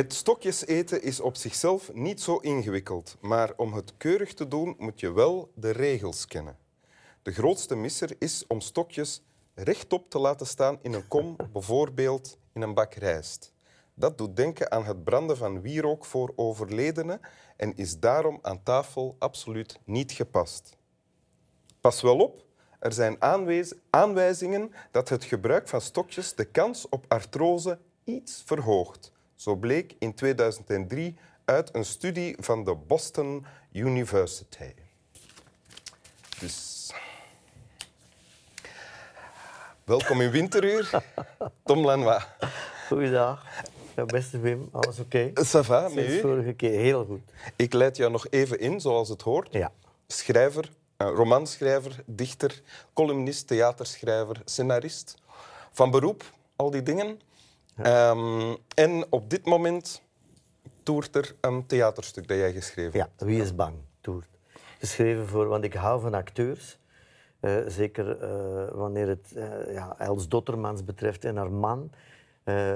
Met stokjes eten is op zichzelf niet zo ingewikkeld, maar om het keurig te doen moet je wel de regels kennen. De grootste misser is om stokjes rechtop te laten staan in een kom, bijvoorbeeld in een bak rijst. Dat doet denken aan het branden van wierook voor overledenen en is daarom aan tafel absoluut niet gepast. Pas wel op, er zijn aanwijzingen dat het gebruik van stokjes de kans op artrose iets verhoogt. Zo bleek in 2003 uit een studie van de Boston University. Dus... Welkom in Winteruur, Tom Lanois. Goeiedag. Ja, beste Wim, alles oké? Ça va, met u? vorige keer heel goed. Ik leid jou nog even in, zoals het hoort. Ja. Schrijver, eh, romanschrijver, dichter, columnist, theaterschrijver, scenarist. Van beroep, al die dingen. Ehm, en op dit moment toert er een theaterstuk dat jij geschreven ja, Wie is bang? Toert. Geschreven voor, want ik hou van acteurs. Eh, zeker eh, wanneer het eh, ja, Els Dottermans betreft en haar man,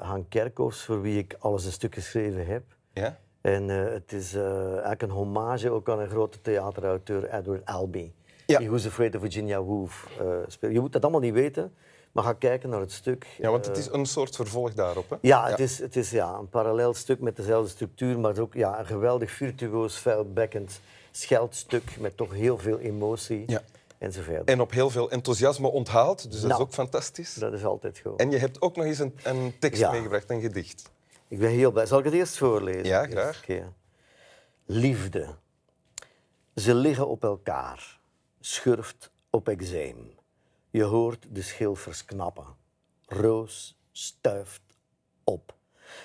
Han Kerkhoffs, voor wie ik alles een stuk geschreven heb. Ja? En het is eigenlijk een hommage ook aan een grote theaterauteur, Edward Albee. Ja. Die Who's Afraid of Virginia Woolf speelt. Je moet dat allemaal niet weten, maar ga kijken naar het stuk. ja, want het Eh, is een soort vervolg daarop. Hè? Ja, het is, het is ja, een parallel stuk met dezelfde structuur, maar ook ja, een geweldig virtuoos, vuilbekkend scheldstuk met toch heel veel emotie Ja. enzovoort. En op heel veel enthousiasme onthaald, dus dat is Nou. ook fantastisch. Dat is altijd goed. En je hebt ook nog eens een, een tekst Ja. meegebracht, een gedicht. Ik ben heel blij. Zal ik het eerst voorlezen? Ja, graag. keer. Liefde. Ze liggen op elkaar, schurft op eczeem. Je hoort de schilfers knappen. Roos stuift op.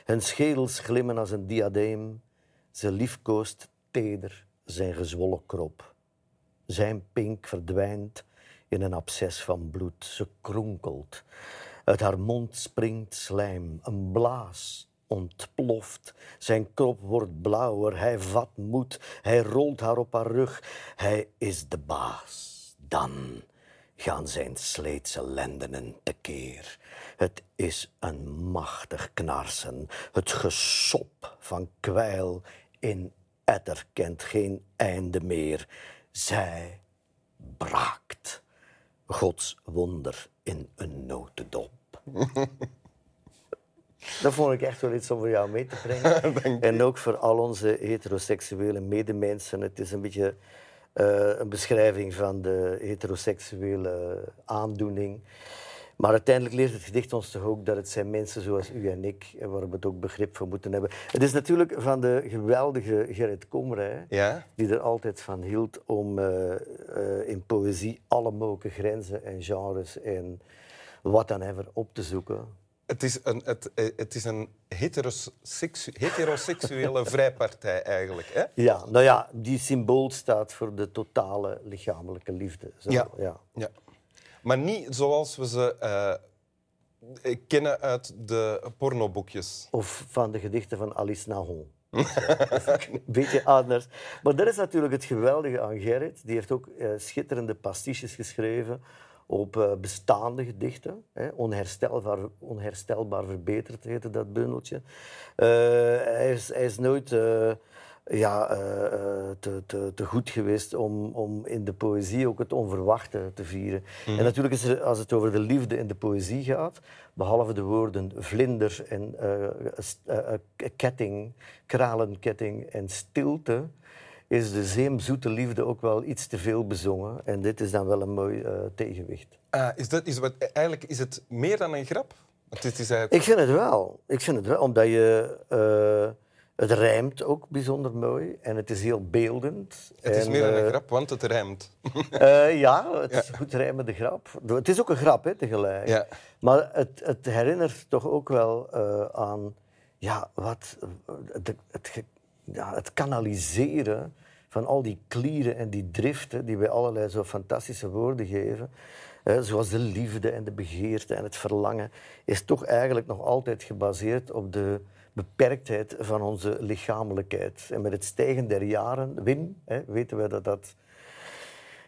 Hun schedels glimmen als een diadeem. Ze liefkoost teder zijn gezwollen krop. Zijn pink verdwijnt in een absces van bloed. Ze kronkelt. Uit haar mond springt slijm. Een blaas ontploft. Zijn krop wordt blauwer. Hij vat moed. Hij rolt haar op haar rug. Hij is de baas. Dan gaan zijn sleetse lendenen tekeer. Het is een machtig knarsen. Het gesop van kwijl in etter kent geen einde meer. Zij braakt. Gods wonder in een notendop. Dat vond ik echt wel iets om voor jou mee te brengen. en ook voor al onze heteroseksuele medemensen. Het is een beetje eh, een beschrijving van de heteroseksuele aandoening. Maar uiteindelijk leert het gedicht ons toch ook dat het zijn mensen zoals u en ik, eh, waar we het ook begrip voor moeten hebben. Het is natuurlijk van de geweldige Gerrit Komrij, Ja? die er altijd van hield om eh, in poëzie alle mogelijke grenzen en genres en wat dan ever op te zoeken. Het is een, het, eh, het is een heteroseksu- heteroseksuele vrijpartij eigenlijk. Hè? Ja, nou ja, die symbool staat voor de totale lichamelijke liefde. Zo, Ja. ja. Ja. Maar niet zoals we ze eh, kennen uit de pornoboekjes. Of van de gedichten van Alice Nahon. Een beetje anders. Maar dat is natuurlijk het geweldige aan Gerrit. Die heeft ook eh, schitterende pastiches geschreven op eh, bestaande gedichten. Hè. Onherstelbaar, onherstelbaar verbeterd heette dat bundeltje. Eh, hij, is, hij is nooit eh, ja, te, te, te goed geweest om, om in de poëzie ook het onverwachte te vieren. En natuurlijk is er, als het over de liefde in de poëzie gaat, behalve de woorden vlinder en ketting, kralenketting en stilte, is de zeemzoete liefde ook wel iets te veel bezongen. En dit is dan wel een mooi eh, tegenwicht. Ah, is dat, is wat, eigenlijk is het meer dan een grap? Want dit is eigenlijk... Ik vind het wel. Ik vind het wel, omdat je... eh, het rijmt ook bijzonder mooi en het is heel beeldend. het is En, meer dan een eh, grap, want het rijmt. Eh, ja, het is goed rijmende grap. Het is ook een grap, hè, tegelijk. Ja. Maar het, het herinnert toch ook wel eh, aan ja, wat, het, ja, het kanaliseren van al die klieren en die driften die bij allerlei zo fantastische woorden geven. eh, zoals de liefde en de begeerte en het verlangen, is toch eigenlijk nog altijd gebaseerd op de beperktheid van onze lichamelijkheid. En met het stijgen der jaren, Wim, hè, weten we dat dat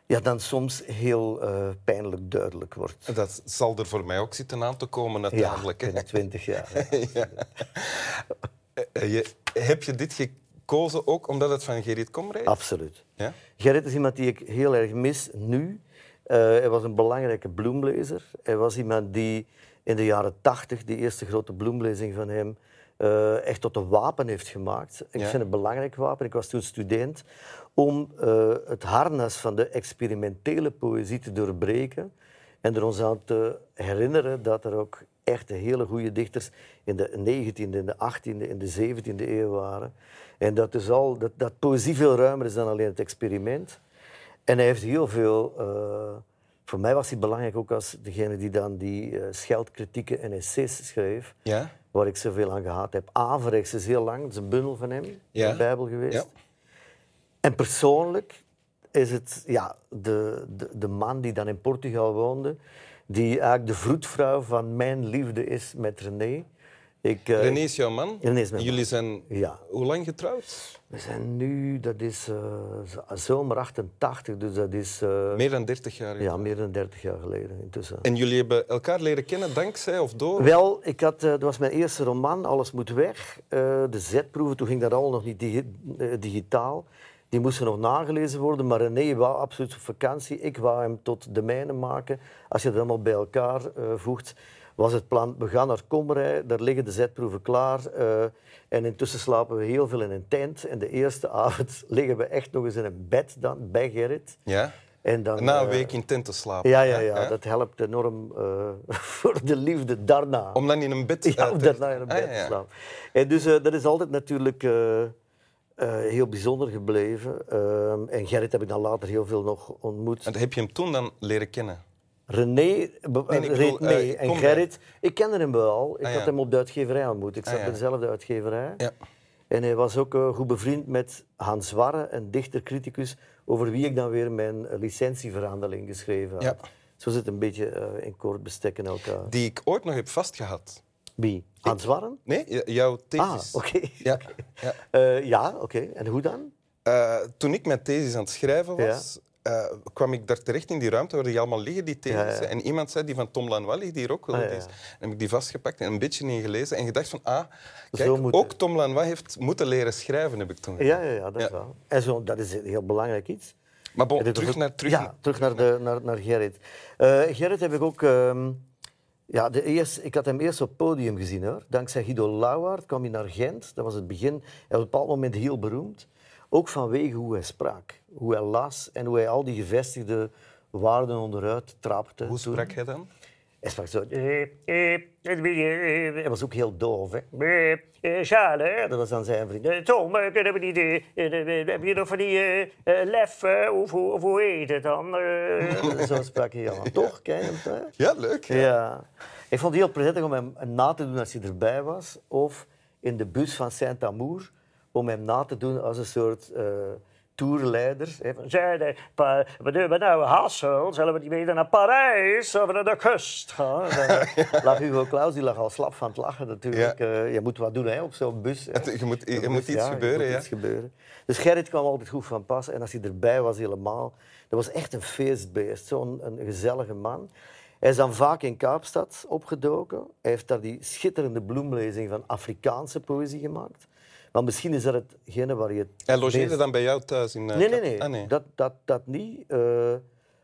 ja, dan soms heel eh, pijnlijk duidelijk wordt. Dat zal er voor mij ook zitten aan te komen Ja, uiteindelijk. hè. in twintig jaar. hè. Ja. Eh, eh, je, heb je dit gekozen ook omdat het van Gerrit Komrij is? Absoluut. Ja? Gerrit is iemand die ik heel erg mis nu. Eh, hij was een belangrijke bloemlezer. Hij was iemand die in de jaren tachtig, die eerste grote bloemlezing van hem, eh, echt tot een wapen heeft gemaakt. Ik Ja. vind het een belangrijk wapen. Ik was toen student om eh, het harnas van de experimentele poëzie te doorbreken en er ons aan te herinneren dat er ook echt hele goede dichters in de 19e, in de 18e, in de 17e eeuw waren. En dat, dus al, dat, dat poëzie veel ruimer is dan alleen het experiment. En hij heeft heel veel... eh, voor mij was hij belangrijk ook als degene die dan die eh, scheldkritieken en essays schreef, Ja? waar ik zoveel aan gehad heb. Averechts is heel lang, dat is een bundel van hem, Ja. de Bijbel geweest. Ja. En persoonlijk is het ja, de, de, de man die dan in Portugal woonde, die eigenlijk de vroedvrouw van mijn liefde is met René. Ik, eh, René is jouw man. René is mijn Jullie man. zijn Ja. hoe lang getrouwd? We zijn nu, dat is eh, zomer 88, dus dat is eh, Meer dan 30 jaar. ja, meer dan 30 jaar geleden intussen. En jullie hebben elkaar leren kennen dankzij of door? Wel, ik had, dat was mijn eerste roman, Alles moet weg. De zetproeven, toen ging dat allemaal nog niet digi- digitaal. Die moesten nog nagelezen worden, maar René wou absoluut op vakantie. Ik wou hem tot de mijne maken. Als je dat allemaal bij elkaar eh, voegt, was het plan, we gaan naar Kommerij, daar liggen de zetproeven klaar. eh, en intussen slapen we heel veel in een tent. En de eerste avond liggen we echt nog eens in een bed dan, bij Gerrit. Ja? En dan, Na een eh, week in tent te slapen. Ja, ja, ja, dat helpt enorm voor de liefde daarna. Om dan in een bed Ja, om daarna in een Ah, bed te slapen. En dus dat is altijd natuurlijk eh, heel bijzonder gebleven. Ehm, en Gerrit heb ik dan later heel veel nog ontmoet. En heb je hem toen dan leren kennen? René Nee, reed bedoel, eh, en Gerrit, ik kende hem wel. Ik Ah, had hem op de uitgeverij ontmoet. Ik zat Ah, ja. bij dezelfde uitgeverij. Ja. En hij was ook eh, goed bevriend met Hans Warre, een dichter-criticus, over wie ik dan weer mijn licentieverhandeling geschreven had. Ja. Zo zit het een beetje in kort bestek in elkaar. Die ik ooit nog heb vastgehad. Wie? Hans Warren? Nee, j- jouw Ah, thesis. oké. Ja. ja. Eh, ja, oké. En hoe dan? Eh, toen ik mijn thesis aan het schrijven was, eh, kwam ik daar terecht in die ruimte waar die allemaal liggen, die. Ja, ja. En iemand zei, die van Tom Lanois ligt hier ook wel. Ah. En heb ik die vastgepakt en een beetje in gelezen en gedacht van, ah, kijk, moet ook het. Tom Lanois heeft moeten leren schrijven, heb ik toen Ja, gedaan. ja, ja dat is wel. En zo, dat is een heel belangrijk iets. Maar bon, terug ook- naar... Terug ja, terug naar, de, naar, naar Gerrit. Gerrit heb ik ook... ehm, ja, de eerste, ik had hem eerst op het podium gezien. Hoor. Dankzij Guido Lauwaard kwam hij naar Gent. Dat was het begin. Hij was op een bepaald moment heel beroemd. Ook vanwege hoe hij sprak. Hoe hij las en hoe hij al die gevestigde waarden onderuit trapte. Hoe sprak hij dan? Hij sprak zo. eh, eh, eh, eh, Hij was ook heel doof. Hè. Charles, hè, dat was dan zijn vriend. Tom, kunnen we niet. heb je nog van die lef? of, hoe- of hoe heet het dan? Zo sprak hij al. Toch? Je hem? Ja, leuk. Ja. Ja. Ik vond het heel prettig om hem na te doen als hij erbij was. Of in de bus van Saint-Amour om hem na te doen als een soort van, Zeiden, we doen we nou Hassel, zullen we niet weer naar Parijs of naar de kust gaan? Lag Hugo Claus, die lag al slap van het lachen natuurlijk. Eh, je moet wat doen hè, op zo'n bus. je moet- er een moet iets gebeuren, ja. iets gebeuren. Dus Gerrit kwam altijd goed van pas. En als hij erbij was helemaal, dat was echt een feestbeest. Zo'n gezellige man. Hij is dan vaak in Kaapstad opgedoken. Hij heeft daar die schitterende bloemlezing van Afrikaanse poëzie gemaakt. Maar misschien is dat hetgene waar je het Hij logeerde meest- dan bij jou thuis in... eh, Nee, nee, nee. Ah, nee. Dat, dat, dat niet. eh,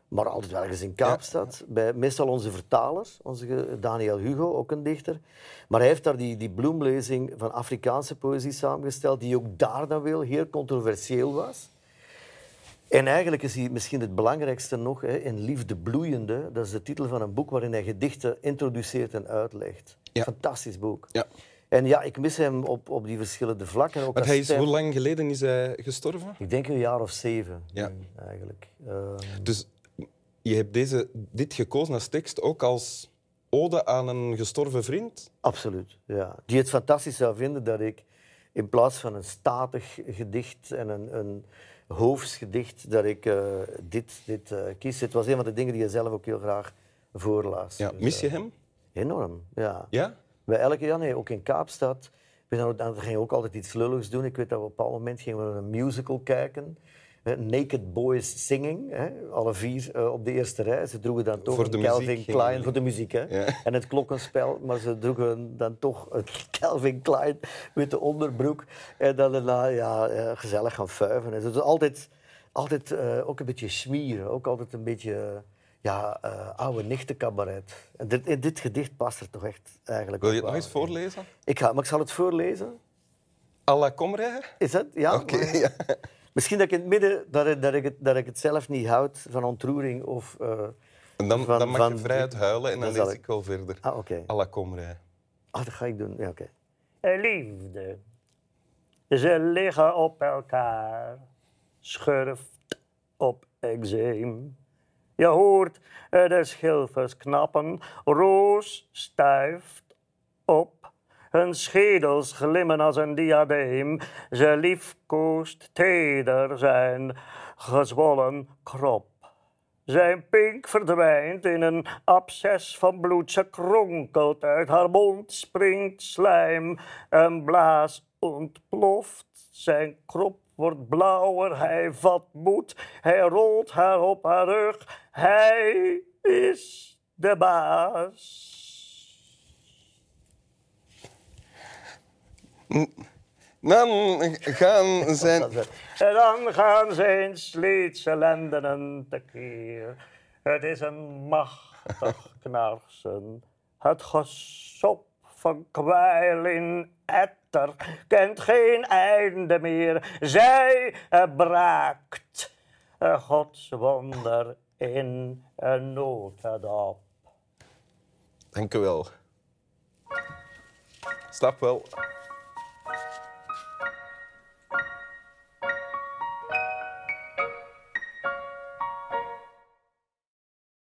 maar altijd wel ergens in Kaapstad. Bij meestal onze vertaler, onze Daniel Hugo, ook een dichter. Maar hij heeft daar die, die bloemlezing van Afrikaanse poëzie samengesteld, die ook daar dan wel heel controversieel was. En eigenlijk is hij misschien het belangrijkste nog, hè, in Liefde Bloeiende. Dat is de titel van een boek waarin hij gedichten introduceert en uitlegt. Ja. Fantastisch boek. Ja. En ja, ik mis hem op, op die verschillende vlakken. Ook als hij is, stem. hoe lang geleden is hij gestorven? Ik denk een jaar of zeven, Ja. eigenlijk. Ehm, Dus je hebt deze, dit gekozen als tekst ook als ode aan een gestorven vriend? Absoluut, ja. Die het fantastisch zou vinden dat ik in plaats van een statig gedicht en een, een hoofdsgedicht, dat ik eh, dit, dit eh, kies. Het was een van de dingen die je zelf ook heel graag voorlas. Ja. Dus, Mis je eh, hem? Enorm, ja. Ja? Bij elke, ja, nee, ook in Kaapstad. We dan, dan gingen we ook altijd iets lulligs doen. Ik weet dat we op een bepaald moment gingen we een musical kijken. Naked Boys Singing, hè, alle vier eh, op de eerste rij. Ze droegen dan toch een Calvin muziek Klein voor de muziek hè? Ja. en het klokkenspel, maar ze droegen dan toch een Calvin Klein met de onderbroek en dan daarna ja, eh, gezellig gaan fuiven. Dus altijd, altijd eh, ook een beetje smieren, ook altijd een beetje ja, eh, oude nichtencabaret. En dit, in dit gedicht past er toch echt eigenlijk Wil je het nog eens in. voorlezen? Ik ga, maar ik zal het voorlezen. À la Comrade? Is dat? Ja. Oké, ja. Misschien dat ik in het midden dat ik, dat ik, het, dat ik het zelf niet houd van ontroering of. eh, En dan, Van- dan mag van- je vrij uit huilen en dan Dan lees ik- wel verder. ah, oké. À la Comrade. Ah, dat ga ik doen. Ja, oké. liefde. Ze liggen op elkaar, schurft op eczeem. Je hoort eh, de schilfers knappen, roos stuift op. Hun schedels glimmen als een diadeem. Ze liefkoost teder zijn gezwollen krop. Zijn pink verdwijnt in een absces van bloed. Ze kronkelt uit haar mond, springt slijm. Een blaas ontploft. Zijn krop wordt blauwer, hij vat moed. Hij rolt haar op haar rug. Hij is de baas. Dan gaan zijn... En dan gaan zijn sleetse lendenen tekeer. Het is een machtig knarsen. Het gesop van kwijl in kent geen einde meer. Zij eh, braakt een godswonder in een notendop. Dank u wel. Stap wel.